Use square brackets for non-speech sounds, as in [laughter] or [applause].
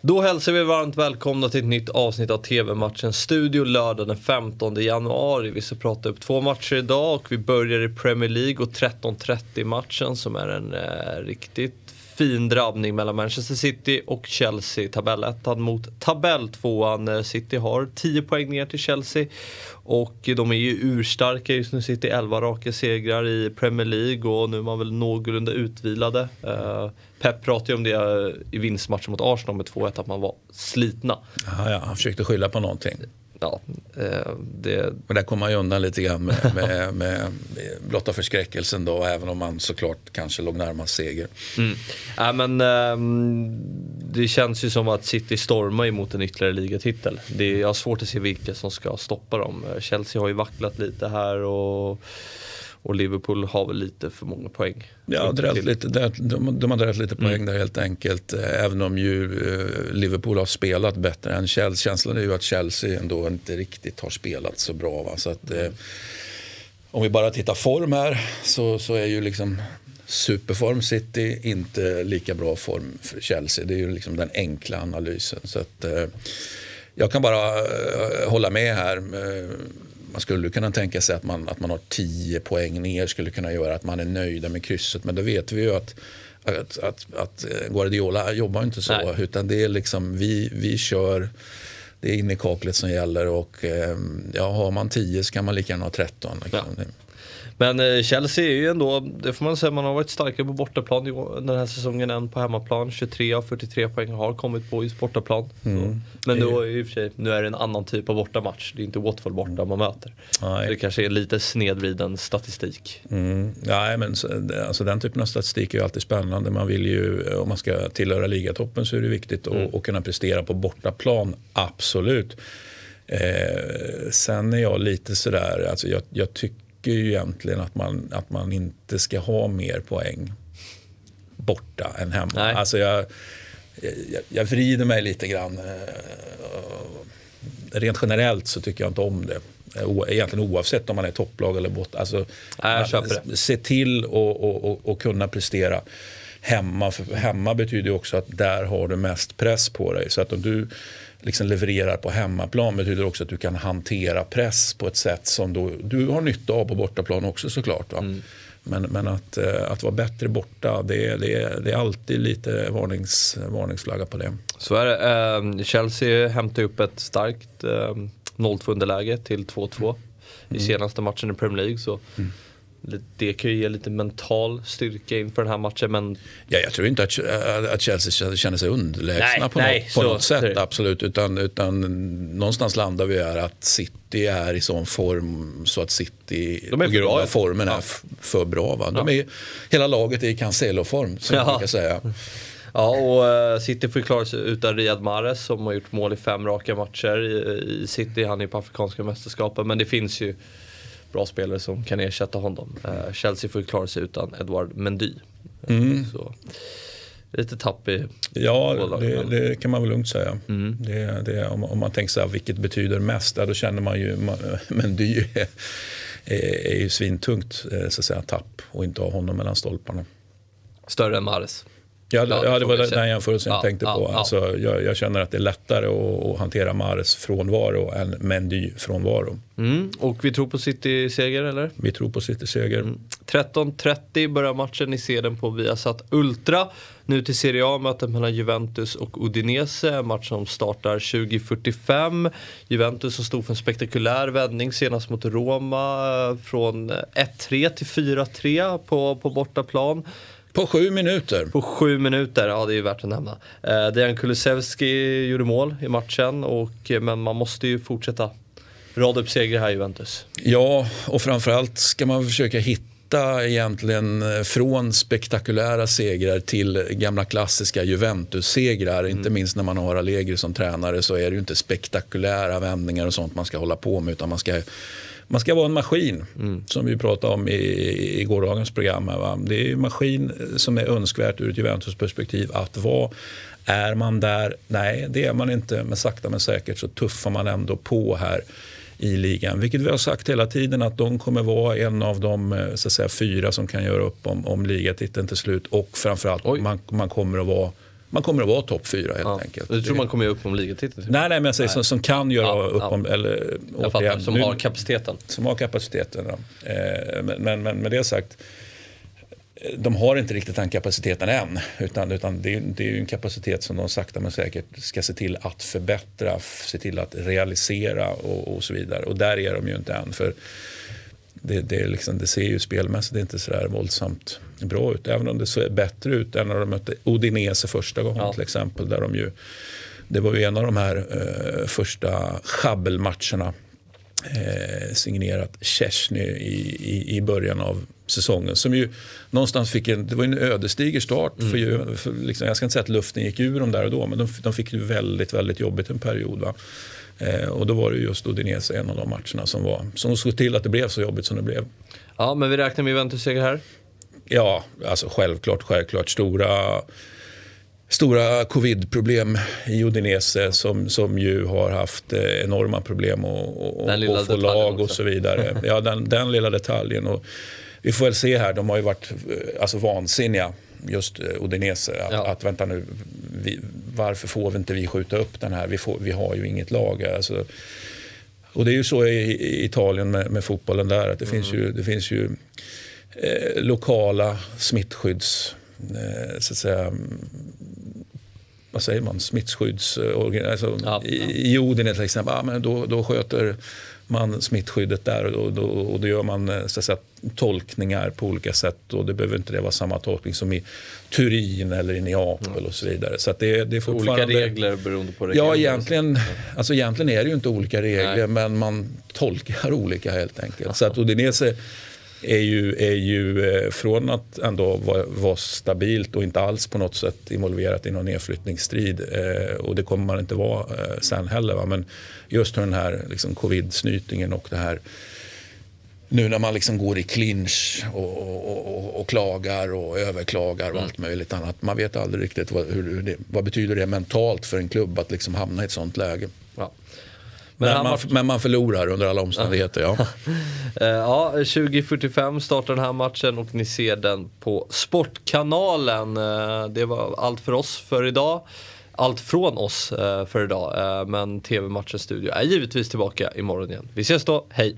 Då hälsar vi varmt välkomna till ett nytt avsnitt av TV-matchen Studio lördag den 15 januari. Vi ska prata upp två matcher idag och vi börjar i Premier League och 13.30 matchen som är en eh, riktigt fin drabbning mellan Manchester City och Chelsea. Tabellettan mot tabelltvåan. Eh, City har 10 poäng ner till Chelsea. Och de är ju urstarka just nu. City 11 raka segrar i Premier League och nu är man väl någorlunda utvilade. Uh, Pep pratade ju om det eh, i vinstmatchen mot Arsenal med 2-1 att man var slitna. Aha, ja, han försökte skylla på någonting ja, eh, det... Men där kommer man ju undan lite grann med, [laughs] med, med, blotta förskräckelsen då, även om man såklart kanske låg närmast seger. Mm. Ja, men, eh, det känns ju som att City stormar emot en ytterligare ligatitel. Det är, jag har svårt att se vilka som ska stoppa dem. Chelsea har ju vacklat lite här och och Liverpool har väl lite för många poäng. Ja, lite, de, de har dragit lite poäng mm. där helt enkelt. Eh, även om ju eh, Liverpool har spelat bättre än Chelsea. Känslan är ju att Chelsea ändå inte riktigt har spelat så bra. Va? Så att, eh, om vi bara tittar form här så, så är ju liksom superform City inte lika bra form för Chelsea. Det är ju liksom den enkla analysen. Så att, jag kan bara hålla med här. Eh, man skulle kunna tänka sig att man, att man har 10 poäng ner skulle kunna göra att man är nöjda med krysset. Men då vet vi ju att, att, att, att Guardiola jobbar inte så. Nej. Utan det är liksom vi, vi kör det är in i kaklet som gäller och eh, ja, har man 10 så kan man lika gärna ha 13. Liksom. Ja. Men eh, Chelsea är ju ändå, det får man säga, man har varit starkare på bortaplan den här säsongen än på hemmaplan. 23 av 43 poäng har kommit på just bortaplan. Mm. Men då i och för sig, nu är det en annan typ av bortamatch. Det är inte Watford borta mm. man möter. Nej. det kanske är lite snedvriden statistik. Mm. Nej, men alltså, den typen av statistik är ju alltid spännande. Man vill ju, om man ska tillhöra ligatoppen så är det viktigt att mm. kunna prestera på bortaplan, absolut. Eh, sen är jag lite sådär, alltså jag, jag tycker tycker ju egentligen att man, att man inte ska ha mer poäng borta än hemma. Nej. Alltså jag, jag, jag vrider mig lite grann. Eh, rent generellt så tycker jag inte om det. Egentligen oavsett om man är topplag eller borta. Alltså, se till att kunna prestera hemma. För hemma betyder också att där har du mest press på dig. Så att om du liksom levererar på hemmaplan betyder också att du kan hantera press på ett sätt som då, du har nytta av på bortaplan också såklart. Mm. Men, men att, eh, att vara bättre borta, det, det, det är alltid lite varnings, varningsflagga på det. Så är det. Eh, Chelsea hämtar upp ett starkt eh, 0-2 underläge till 2-2 mm. i senaste matchen i Premier League. Så. Mm det kan ju ge lite mental styrka inför den här matchen. Men... Ja, jag tror inte att, att Chelsea känner sig underlägsna nej, på, nej, något, på något sätt. Absolut. Utan, utan någonstans landar vi här att City är i sån form så att City de är på grund av formen ja. är för bra. Va? De är, hela laget är i Cancelo-form, som ja. man brukar säga. Ja, och uh, City får klara sig utan Riyad Mahrez som har gjort mål i fem raka matcher i, i City. Han är på Afrikanska mästerskapen. Men det finns ju bra spelare som kan ersätta honom. Uh, Chelsea får ju klara sig utan Edouard Mendy. Mm. Så, lite tapp i Ja, det, det, kan man väl lugnt säga. Mm. Det, det, om, om, man tänker så här, vilket betyder mest, ja, då känner man ju [laughs] Mendy är, [laughs] är, är ju svintungt eh, så att säga, tapp och inte ha honom mellan stolparna. Större än Mares? Ja, ja, det var den jämförelsen jag tänkte på. Alltså, jag, jag, känner att det är lättare att, att hantera Mares frånvaro än Mendy frånvaro. Mm, och vi tror på City-seger eller? Vi tror på City-seger. Mm. 13.30 börjar matchen, ni ser den på Viasat Ultra. Nu till Serie A, mötet mellan Juventus och Udinese. Match som startar 20.45. Juventus som stod för en spektakulär vändning senast mot Roma. Eh, från 1-3 till 4-3 på, på bortaplan. På sju minuter. På sju minuter, ja det är ju värt att nämna. Eh, Dejan Kulusevski gjorde mål i matchen, och, eh, men man måste ju fortsätta rada upp segrar här i Juventus. Ja, och framförallt ska man försöka hitta egentligen eh, från spektakulära segrar till gamla klassiska Juventus-segrar. Mm. Inte minst när man har Allegri som tränare så är det ju inte spektakulära vändningar och sånt man ska hålla på med utan man ska man ska vara en maskin, mm. som vi pratade om i, i gårdagens program. Va? Det är en maskin som är önskvärt ur ett Juventus-perspektiv att vara. Är man där? Nej, det är man inte. Men sakta men säkert så tuffar man ändå på här i ligan. Vilket vi har sagt hela tiden att de kommer vara en av de eh, så att säga, fyra som kan göra upp om, om ligatiteln till slut. Och framförallt, man, man kommer att vara man kommer att vara topp fyra helt ja. enkelt. Du tror man kommer göra upp om ligatiteln? Nej, nej, men jag säger som, som kan göra ja, upp om... Eller, jag fattar, som nu, har kapaciteten. Som har kapaciteten, ja. Eh, men, men, men med det sagt, de har inte riktigt den kapaciteten än. Utan, utan det, är, det är en kapacitet som de sakta men säkert ska se till att förbättra, se till att realisera och, och så vidare. Och där är de ju inte än. För det, det, liksom, det ser ju spelmässigt inte så där våldsamt bra ut. Även om det ser bättre ut än när de mötte Odinese första gången ja. till exempel. Där de ju, det var ju en av de här eh, första schabbelmatcherna eh, signerat Chesney i, i, i början av säsongen. Som ju någonstans fick en, det var en ödesdiger start. Mm. För, för liksom, jag ska inte säga att luften gick ur dem där och då, men de, de fick det väldigt, väldigt jobbigt en period. Va? Eh, och då var det just Udinese en av de matcherna som, var, som såg till att det blev så jobbigt som det blev. Ja, men vi räknar med Juventus-seger här? Ja, alltså självklart, självklart. Stora stora covidproblem i Udinese som, som ju har haft eh, enorma problem att få lag och så vidare. Ja, den, den lilla detaljen. Och vi får väl se här, de har ju varit eh, alltså, vansinniga just Udinese. Att, ja. att vänta nu, vi, varför får vi inte vi skjuta upp den här? Vi, får, vi har ju inget lag. Alltså, och det är ju så i, i Italien med, med, fotbollen där att det mm. finns ju, det finns ju eh, lokala smittskydds... Eh, så att säga, vad säger man, smittskydds... Alltså, ja, I, I Odin till exempel, ah, men då, då sköter man smittskyddet där och då, och då gör man eh, så säga, tolkningar på olika sätt. Och det behöver inte det vara samma tolkning som i Turin eller i Neapel mm. och så vidare. Så det, det är fortfarande... Olika regler beroende på regionen? Ja, egentligen, alltså egentligen är det ju inte olika regler Nej. men man tolkar olika helt enkelt. Så att [laughs] Udinese är ju, är ju eh, från att ändå vara, vara, stabilt och inte alls på något sätt involverat i någon nedflyttningsstrid. Eh, och det kommer man inte vara eh, sen heller. Va? Men just den här liksom, covid-snytingen och det här nu när man liksom går i clinch och, och, och, och, klagar och överklagar och mm. allt möjligt annat. Man vet aldrig riktigt vad, hur, hur det, vad betyder det mentalt för en klubb att liksom hamna i ett sånt läge. Ja. Men, men, man, var... men, man, förlorar under alla omständigheter, ja. [laughs] ja, 20.45 startar den här matchen och ni ser den på Sportkanalen. Eh, det var allt för oss för idag. Allt från oss eh, för idag. Eh, men TV-matchens studio är givetvis tillbaka imorgon igen. Vi ses då, hej!